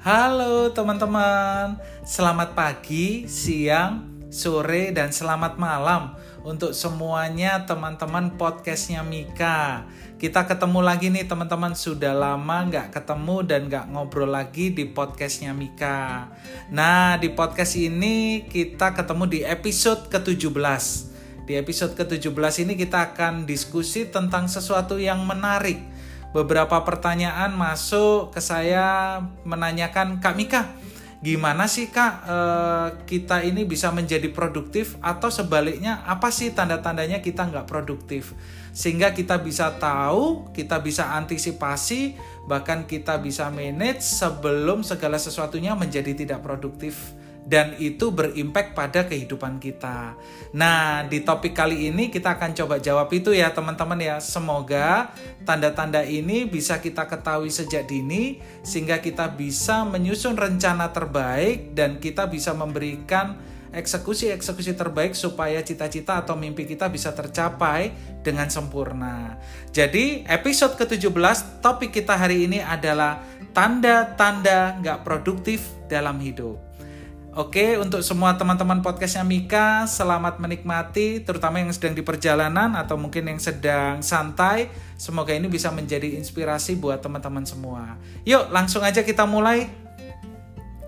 Halo teman-teman, selamat pagi, siang, sore, dan selamat malam untuk semuanya teman-teman podcastnya Mika. Kita ketemu lagi nih teman-teman, sudah lama nggak ketemu dan nggak ngobrol lagi di podcastnya Mika. Nah di podcast ini kita ketemu di episode ke-17. Di episode ke-17 ini kita akan diskusi tentang sesuatu yang menarik beberapa pertanyaan masuk ke saya menanyakan Kak Mika, gimana sih Kak e, kita ini bisa menjadi produktif atau sebaliknya apa sih tanda-tandanya kita nggak produktif? Sehingga kita bisa tahu, kita bisa antisipasi, bahkan kita bisa manage sebelum segala sesuatunya menjadi tidak produktif dan itu berimpact pada kehidupan kita. Nah, di topik kali ini kita akan coba jawab itu ya, teman-teman ya. Semoga tanda-tanda ini bisa kita ketahui sejak dini sehingga kita bisa menyusun rencana terbaik dan kita bisa memberikan eksekusi-eksekusi terbaik supaya cita-cita atau mimpi kita bisa tercapai dengan sempurna. Jadi, episode ke-17 topik kita hari ini adalah tanda-tanda nggak produktif dalam hidup. Oke, untuk semua teman-teman podcastnya Mika, selamat menikmati, terutama yang sedang di perjalanan atau mungkin yang sedang santai. Semoga ini bisa menjadi inspirasi buat teman-teman semua. Yuk, langsung aja kita mulai.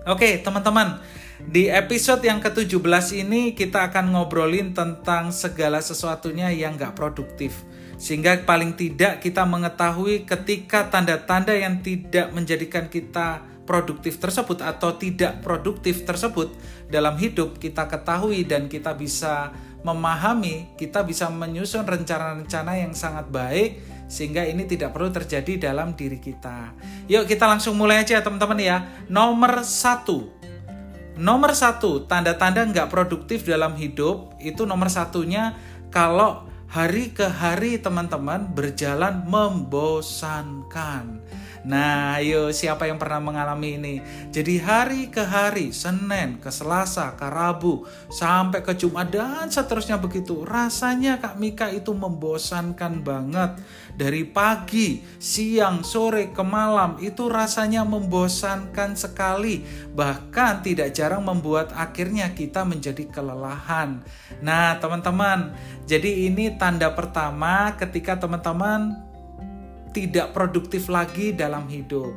Oke, teman-teman, di episode yang ke-17 ini kita akan ngobrolin tentang segala sesuatunya yang gak produktif. Sehingga paling tidak kita mengetahui ketika tanda-tanda yang tidak menjadikan kita produktif tersebut atau tidak produktif tersebut dalam hidup kita ketahui dan kita bisa memahami, kita bisa menyusun rencana-rencana yang sangat baik sehingga ini tidak perlu terjadi dalam diri kita. Yuk kita langsung mulai aja teman-teman ya. Nomor satu, nomor satu tanda-tanda nggak produktif dalam hidup itu nomor satunya kalau hari ke hari teman-teman berjalan membosankan. Nah, ayo siapa yang pernah mengalami ini? Jadi hari ke hari, Senin ke Selasa ke Rabu sampai ke Jumat dan seterusnya begitu. Rasanya Kak Mika itu membosankan banget. Dari pagi, siang, sore ke malam itu rasanya membosankan sekali. Bahkan tidak jarang membuat akhirnya kita menjadi kelelahan. Nah, teman-teman, jadi ini tanda pertama ketika teman-teman tidak produktif lagi dalam hidup.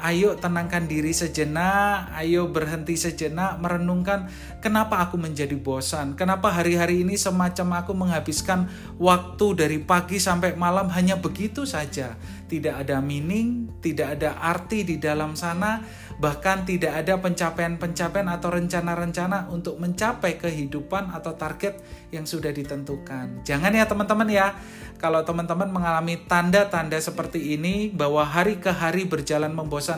Ayo tenangkan diri sejenak, ayo berhenti sejenak merenungkan kenapa aku menjadi bosan, kenapa hari-hari ini semacam aku menghabiskan waktu dari pagi sampai malam hanya begitu saja. Tidak ada meaning, tidak ada arti di dalam sana, bahkan tidak ada pencapaian-pencapaian atau rencana-rencana untuk mencapai kehidupan atau target yang sudah ditentukan. Jangan ya teman-teman ya, kalau teman-teman mengalami tanda-tanda seperti ini bahwa hari ke hari berjalan membosankan,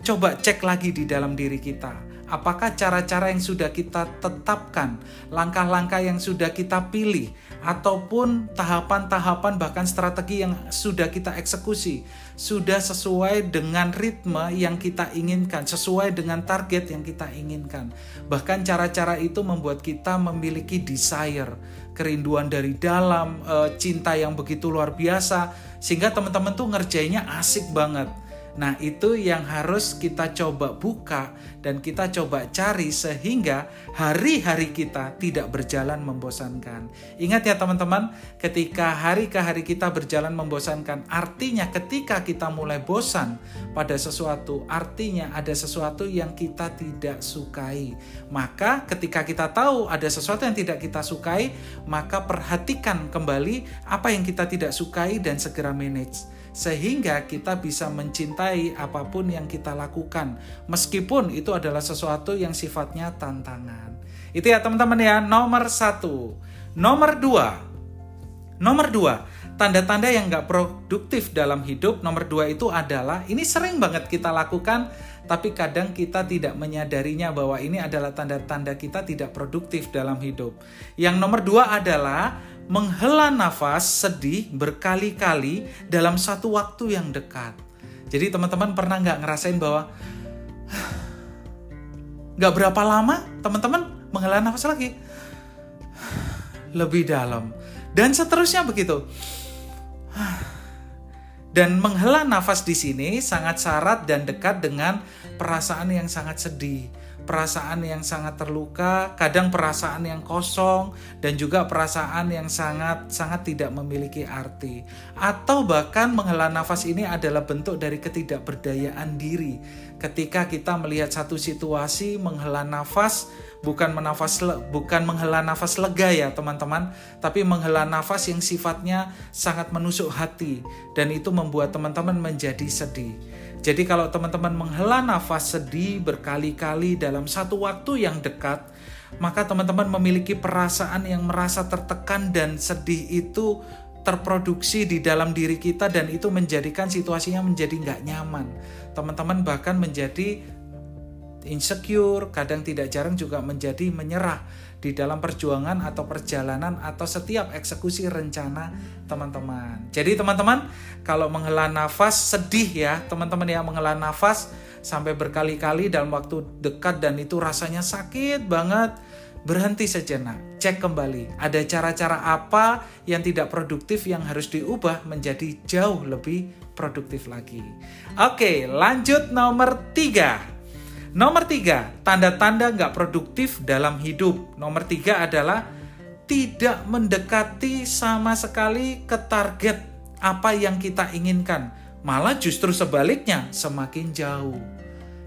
coba cek lagi di dalam diri kita. Apakah cara-cara yang sudah kita tetapkan, langkah-langkah yang sudah kita pilih, ataupun tahapan-tahapan bahkan strategi yang sudah kita eksekusi sudah sesuai dengan ritme yang kita inginkan, sesuai dengan target yang kita inginkan. Bahkan cara-cara itu membuat kita memiliki desire, kerinduan dari dalam, e, cinta yang begitu luar biasa, sehingga teman-teman tuh ngerjainnya asik banget. Nah, itu yang harus kita coba buka dan kita coba cari sehingga hari-hari kita tidak berjalan membosankan. Ingat ya teman-teman, ketika hari ke hari kita berjalan membosankan, artinya ketika kita mulai bosan pada sesuatu, artinya ada sesuatu yang kita tidak sukai. Maka ketika kita tahu ada sesuatu yang tidak kita sukai, maka perhatikan kembali apa yang kita tidak sukai dan segera manage sehingga kita bisa mencintai apa pun yang kita lakukan. Meskipun itu adalah sesuatu yang sifatnya tantangan. Itu ya teman-teman ya nomor satu. Nomor dua. Nomor dua tanda-tanda yang nggak produktif dalam hidup nomor dua itu adalah ini sering banget kita lakukan tapi kadang kita tidak menyadarinya bahwa ini adalah tanda-tanda kita tidak produktif dalam hidup yang nomor dua adalah menghela nafas sedih berkali-kali dalam satu waktu yang dekat. Jadi teman-teman pernah nggak ngerasain bahwa nggak berapa lama teman-teman menghela nafas lagi lebih dalam dan seterusnya begitu. Dan menghela nafas di sini sangat syarat dan dekat dengan perasaan yang sangat sedih perasaan yang sangat terluka, kadang perasaan yang kosong dan juga perasaan yang sangat sangat tidak memiliki arti. Atau bahkan menghela nafas ini adalah bentuk dari ketidakberdayaan diri. Ketika kita melihat satu situasi menghela nafas bukan menafas bukan menghela nafas lega ya teman-teman, tapi menghela nafas yang sifatnya sangat menusuk hati dan itu membuat teman-teman menjadi sedih. Jadi kalau teman-teman menghela nafas sedih berkali-kali dalam satu waktu yang dekat, maka teman-teman memiliki perasaan yang merasa tertekan dan sedih itu terproduksi di dalam diri kita dan itu menjadikan situasinya menjadi nggak nyaman. Teman-teman bahkan menjadi insecure, kadang tidak jarang juga menjadi menyerah di dalam perjuangan atau perjalanan atau setiap eksekusi rencana teman-teman. Jadi teman-teman, kalau menghela nafas sedih ya, teman-teman ya menghela nafas sampai berkali-kali dalam waktu dekat dan itu rasanya sakit banget. Berhenti sejenak, cek kembali. Ada cara-cara apa yang tidak produktif yang harus diubah menjadi jauh lebih produktif lagi. Oke, lanjut nomor tiga Nomor tiga, tanda-tanda nggak produktif dalam hidup. Nomor tiga adalah tidak mendekati sama sekali ke target apa yang kita inginkan. Malah justru sebaliknya, semakin jauh.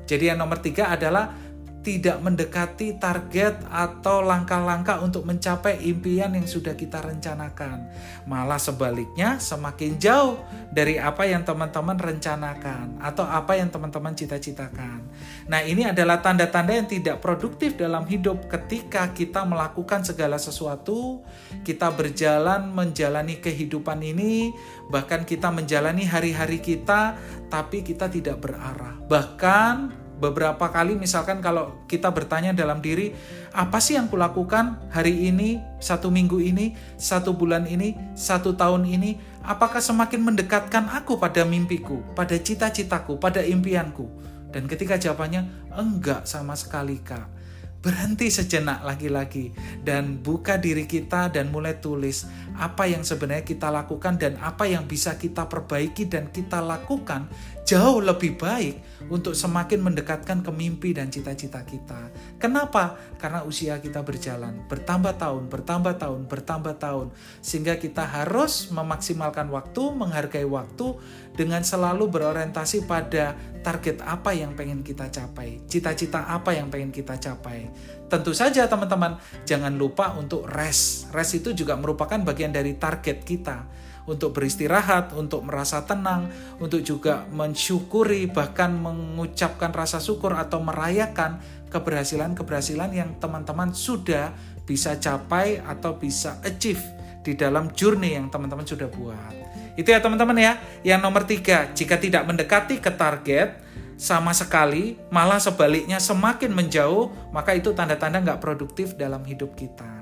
Jadi yang nomor tiga adalah tidak mendekati target atau langkah-langkah untuk mencapai impian yang sudah kita rencanakan. Malah sebaliknya, semakin jauh dari apa yang teman-teman rencanakan atau apa yang teman-teman cita-citakan. Nah, ini adalah tanda-tanda yang tidak produktif dalam hidup ketika kita melakukan segala sesuatu, kita berjalan menjalani kehidupan ini, bahkan kita menjalani hari-hari kita, tapi kita tidak berarah. Bahkan beberapa kali misalkan kalau kita bertanya dalam diri apa sih yang kulakukan hari ini satu minggu ini satu bulan ini satu tahun ini? Apakah semakin mendekatkan aku pada mimpiku pada cita-citaku pada impianku? Dan ketika jawabannya enggak sama sekali kak. Berhenti sejenak lagi-lagi dan buka diri kita dan mulai tulis apa yang sebenarnya kita lakukan dan apa yang bisa kita perbaiki dan kita lakukan jauh lebih baik untuk semakin mendekatkan ke mimpi dan cita-cita kita. Kenapa? Karena usia kita berjalan bertambah tahun, bertambah tahun, bertambah tahun sehingga kita harus memaksimalkan waktu, menghargai waktu dengan selalu berorientasi pada target apa yang pengen kita capai, cita-cita apa yang pengen kita capai. Tentu saja teman-teman, jangan lupa untuk rest. Rest itu juga merupakan bagian dari target kita untuk beristirahat, untuk merasa tenang, untuk juga mensyukuri bahkan mengucapkan rasa syukur atau merayakan keberhasilan-keberhasilan yang teman-teman sudah bisa capai atau bisa achieve di dalam journey yang teman-teman sudah buat. Itu ya teman-teman ya. Yang nomor tiga, jika tidak mendekati ke target sama sekali, malah sebaliknya semakin menjauh, maka itu tanda-tanda nggak produktif dalam hidup kita.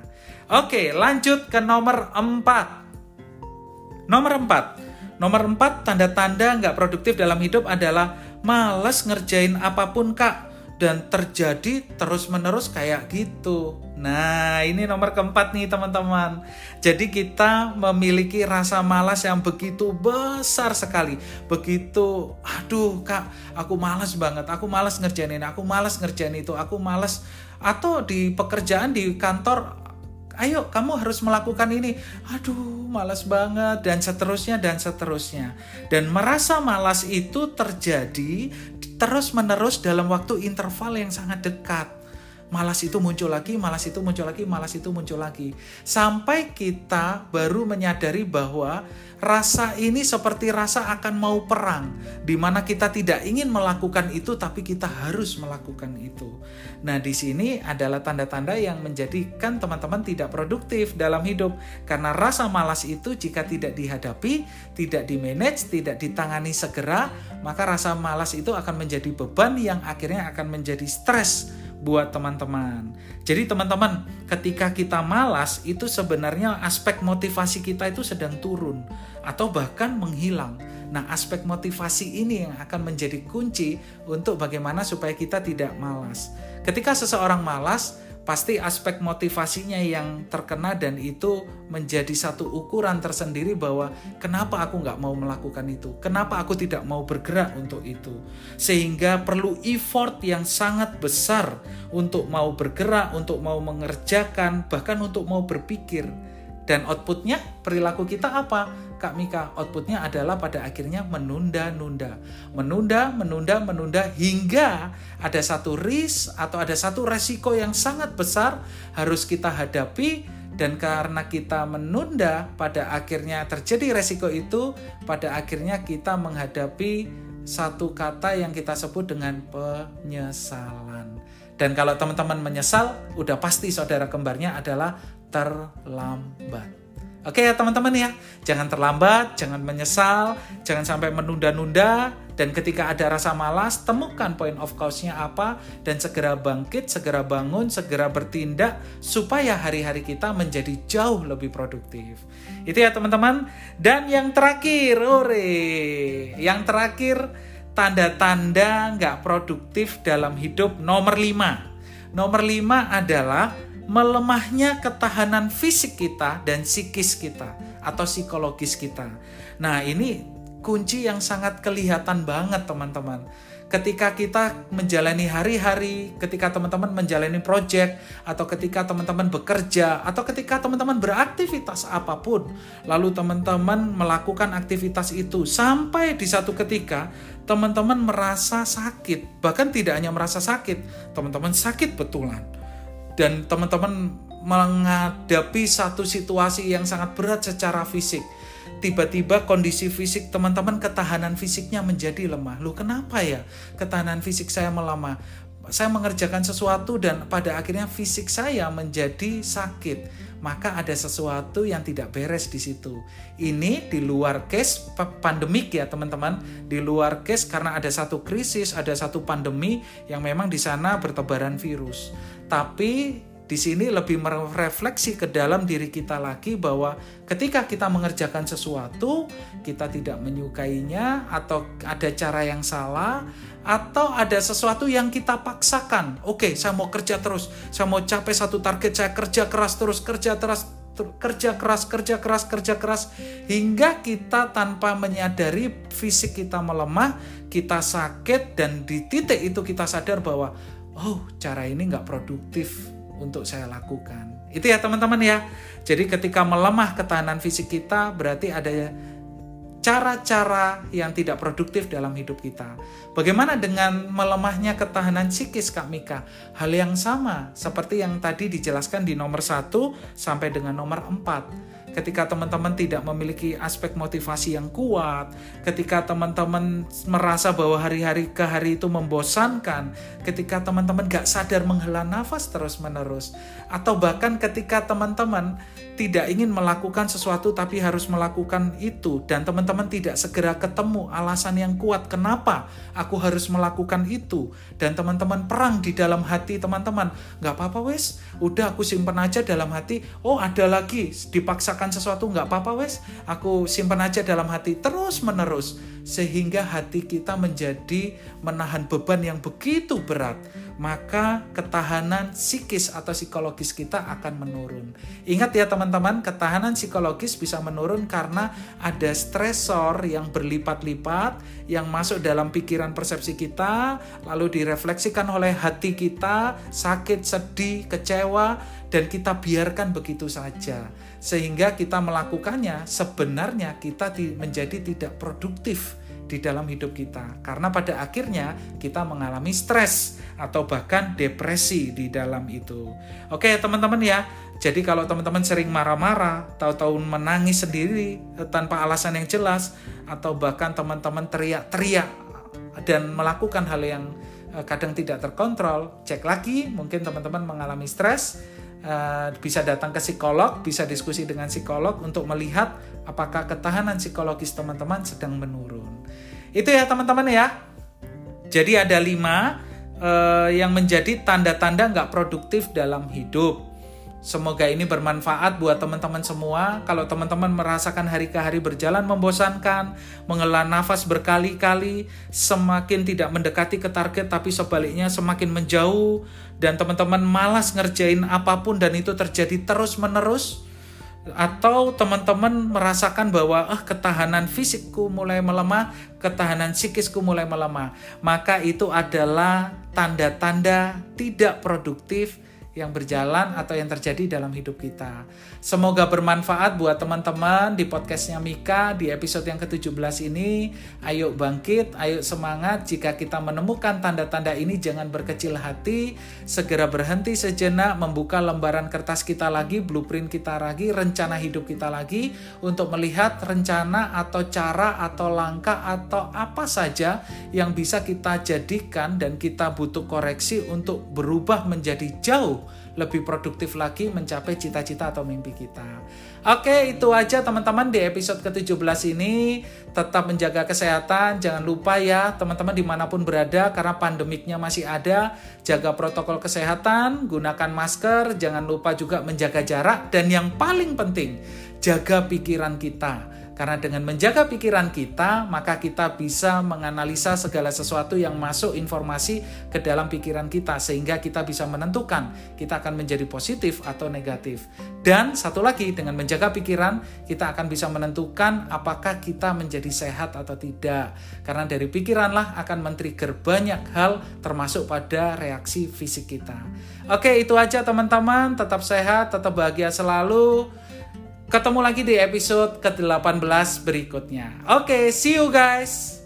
Oke, lanjut ke nomor empat. Nomor empat, nomor empat tanda-tanda nggak produktif dalam hidup adalah males ngerjain apa pun kak dan terjadi terus-menerus kayak gitu. Nah, ini nomor keempat nih teman-teman. Jadi kita memiliki rasa malas yang begitu besar sekali. Begitu, aduh kak, aku malas banget. Aku malas ngerjain ini, aku malas ngerjain itu, aku malas. Atau di pekerjaan di kantor, ayo kamu harus melakukan ini. Aduh, malas banget. Dan seterusnya, dan seterusnya. Dan merasa malas itu terjadi terus-menerus dalam waktu interval yang sangat dekat. Malas itu muncul lagi, malas itu muncul lagi, malas itu muncul lagi. Sampai kita baru menyadari bahwa rasa ini seperti rasa akan mau perang, di mana kita tidak ingin melakukan itu, tapi kita harus melakukan itu. Nah, di sini adalah tanda-tanda yang menjadikan teman-teman tidak produktif dalam hidup, karena rasa malas itu jika tidak dihadapi, tidak dimanage, tidak ditangani segera, maka rasa malas itu akan menjadi beban yang akhirnya akan menjadi stres buat teman-teman. Jadi teman-teman, ketika kita malas itu sebenarnya aspek motivasi kita itu sedang turun atau bahkan menghilang. Nah, aspek motivasi ini yang akan menjadi kunci untuk bagaimana supaya kita tidak malas. Ketika seseorang malas, pasti aspek motivasinya yang terkena dan itu menjadi satu ukuran tersendiri bahwa kenapa aku nggak mau melakukan itu, kenapa aku tidak mau bergerak untuk itu, sehingga perlu effort yang sangat besar untuk mau bergerak, untuk mau mengerjakan, bahkan untuk mau berpikir. Dan outputnya perilaku kita apa? Kak Mika, outputnya adalah pada akhirnya menunda-nunda. Menunda, menunda, menunda hingga ada satu risk atau ada satu resiko yang sangat besar harus kita hadapi dan karena kita menunda pada akhirnya terjadi resiko itu pada akhirnya kita menghadapi satu kata yang kita sebut dengan penyesalan. Dan kalau teman-teman menyesal, udah pasti saudara kembarnya adalah terlambat. Oke ya teman-teman ya, jangan terlambat, jangan menyesal, jangan sampai menunda-nunda, dan ketika ada rasa malas, temukan point of cause-nya apa, dan segera bangkit, segera bangun, segera bertindak, supaya hari-hari kita menjadi jauh lebih produktif. Itu ya teman-teman. Dan yang terakhir, ore, yang terakhir, tanda-tanda nggak produktif dalam hidup nomor 5. Nomor 5 adalah melemahnya ketahanan fisik kita dan psikis kita atau psikologis kita. Nah, ini kunci yang sangat kelihatan banget, teman-teman. Ketika kita menjalani hari-hari, ketika teman-teman menjalani project, atau ketika teman-teman bekerja, atau ketika teman-teman beraktivitas apa pun, lalu teman-teman melakukan aktivitas itu sampai di satu ketika teman-teman merasa sakit, bahkan tidak hanya merasa sakit, teman-teman sakit betulan dan teman-teman menghadapi satu situasi yang sangat berat secara fisik. Tiba-tiba kondisi fisik teman-teman ketahanan fisiknya menjadi lemah. Lu kenapa ya ketahanan fisik saya melemah? Saya mengerjakan sesuatu dan pada akhirnya fisik saya menjadi sakit maka ada sesuatu yang tidak beres di situ. Ini di luar case pandemik ya teman-teman, di luar case karena ada satu krisis, ada satu pandemi yang memang di sana bertebaran virus. Tapi di sini lebih merefleksi ke dalam diri kita lagi bahwa ketika kita mengerjakan sesuatu, kita tidak menyukainya atau ada cara yang salah atau ada sesuatu yang kita paksakan. Oke, saya mau kerja terus, saya mau capai satu target, saya kerja keras terus, kerja terus, kerja keras, kerja keras, kerja keras hingga kita tanpa menyadari fisik kita melemah, kita sakit dan di titik itu kita sadar bahwa oh cara ini nggak produktif untuk saya lakukan. Itu ya teman-teman ya. Jadi ketika melemah ketahanan fisik kita berarti ada cara-cara yang tidak produktif dalam hidup kita. Bagaimana dengan melemahnya ketahanan psikis Kak Mika? Hal yang sama seperti yang tadi dijelaskan di nomor 1 sampai dengan nomor 4 ketika teman-teman tidak memiliki aspek motivasi yang kuat, ketika teman-teman merasa bahwa hari-hari ke hari itu membosankan, ketika teman-teman gak sadar menghela nafas terus-menerus, atau bahkan ketika teman-teman tidak ingin melakukan sesuatu tapi harus melakukan itu, dan teman-teman tidak segera ketemu alasan yang kuat kenapa aku harus melakukan itu, dan teman-teman perang di dalam hati teman-teman, gak apa-apa wes, udah aku simpen aja dalam hati, oh ada lagi, dipaksa merasakan sesuatu nggak apa-apa wes. Aku simpan aja dalam hati terus menerus sehingga hati kita menjadi menahan beban yang begitu berat maka ketahanan psikis atau psikologis kita akan menurun. Ingat ya teman-teman, ketahanan psikologis bisa menurun karena ada stresor yang berlipat-lipat yang masuk dalam pikiran persepsi kita, lalu direfleksikan oleh hati kita, sakit, sedih, kecewa, dan kita biarkan begitu saja sehingga kita melakukannya sebenarnya kita menjadi tidak produktif di dalam hidup kita karena pada akhirnya kita mengalami stres atau bahkan depresi di dalam itu. Oke, teman-teman ya. Jadi kalau teman-teman sering marah-marah, tahu-tahu menangis sendiri eh, tanpa alasan yang jelas atau bahkan teman-teman teriak-teriak dan melakukan hal yang eh, kadang tidak terkontrol, cek lagi mungkin teman-teman mengalami stres Uh, bisa datang ke psikolog, bisa diskusi dengan psikolog untuk melihat apakah ketahanan psikologis teman-teman sedang menurun. Itu ya teman-teman ya. Jadi ada lima uh, yang menjadi tanda-tanda nggak produktif dalam hidup. Semoga ini bermanfaat buat teman-teman semua. Kalau teman-teman merasakan hari ke hari berjalan membosankan, menghela nafas berkali-kali, semakin tidak mendekati ke target tapi sebaliknya semakin menjauh dan teman-teman malas ngerjain apa pun dan itu terjadi terus-menerus atau teman-teman merasakan bahwa ah ketahanan fisikku mulai melemah, ketahanan psikisku mulai melemah, maka itu adalah tanda-tanda tidak produktif yang berjalan atau yang terjadi dalam hidup kita. Semoga bermanfaat buat teman-teman di podcastnya Mika di episode yang ke-17 ini. Ayo bangkit, ayo semangat. Jika kita menemukan tanda-tanda ini jangan berkecil hati. Segera berhenti sejenak, membuka lembaran kertas kita lagi, blueprint kita lagi, rencana hidup kita lagi untuk melihat rencana atau cara atau langkah atau apa saja yang bisa kita jadikan dan kita butuh koreksi untuk berubah menjadi jauh lebih produktif lagi mencapai cita-cita atau mimpi kita. Oke, itu aja teman-teman di episode ke-17 ini. Tetap menjaga kesehatan, jangan lupa ya teman-teman di mana pun berada karena pandemiknya masih ada. Jaga protokol kesehatan, gunakan masker, jangan lupa juga menjaga jarak. Dan yang paling penting, jaga pikiran kita karena dengan menjaga pikiran kita, maka kita bisa menganalisa segala sesuatu yang masuk informasi ke dalam pikiran kita sehingga kita bisa menentukan kita akan menjadi positif atau negatif. Dan satu lagi, dengan menjaga pikiran, kita akan bisa menentukan apakah kita menjadi sehat atau tidak. Karena dari pikiranlah akan men-trigger banyak hal termasuk pada reaksi fisik kita. Oke, itu aja teman-teman. Tetap sehat, tetap bahagia selalu. Ketemu lagi di episode ke-18 berikutnya. Oke, okay, see you guys.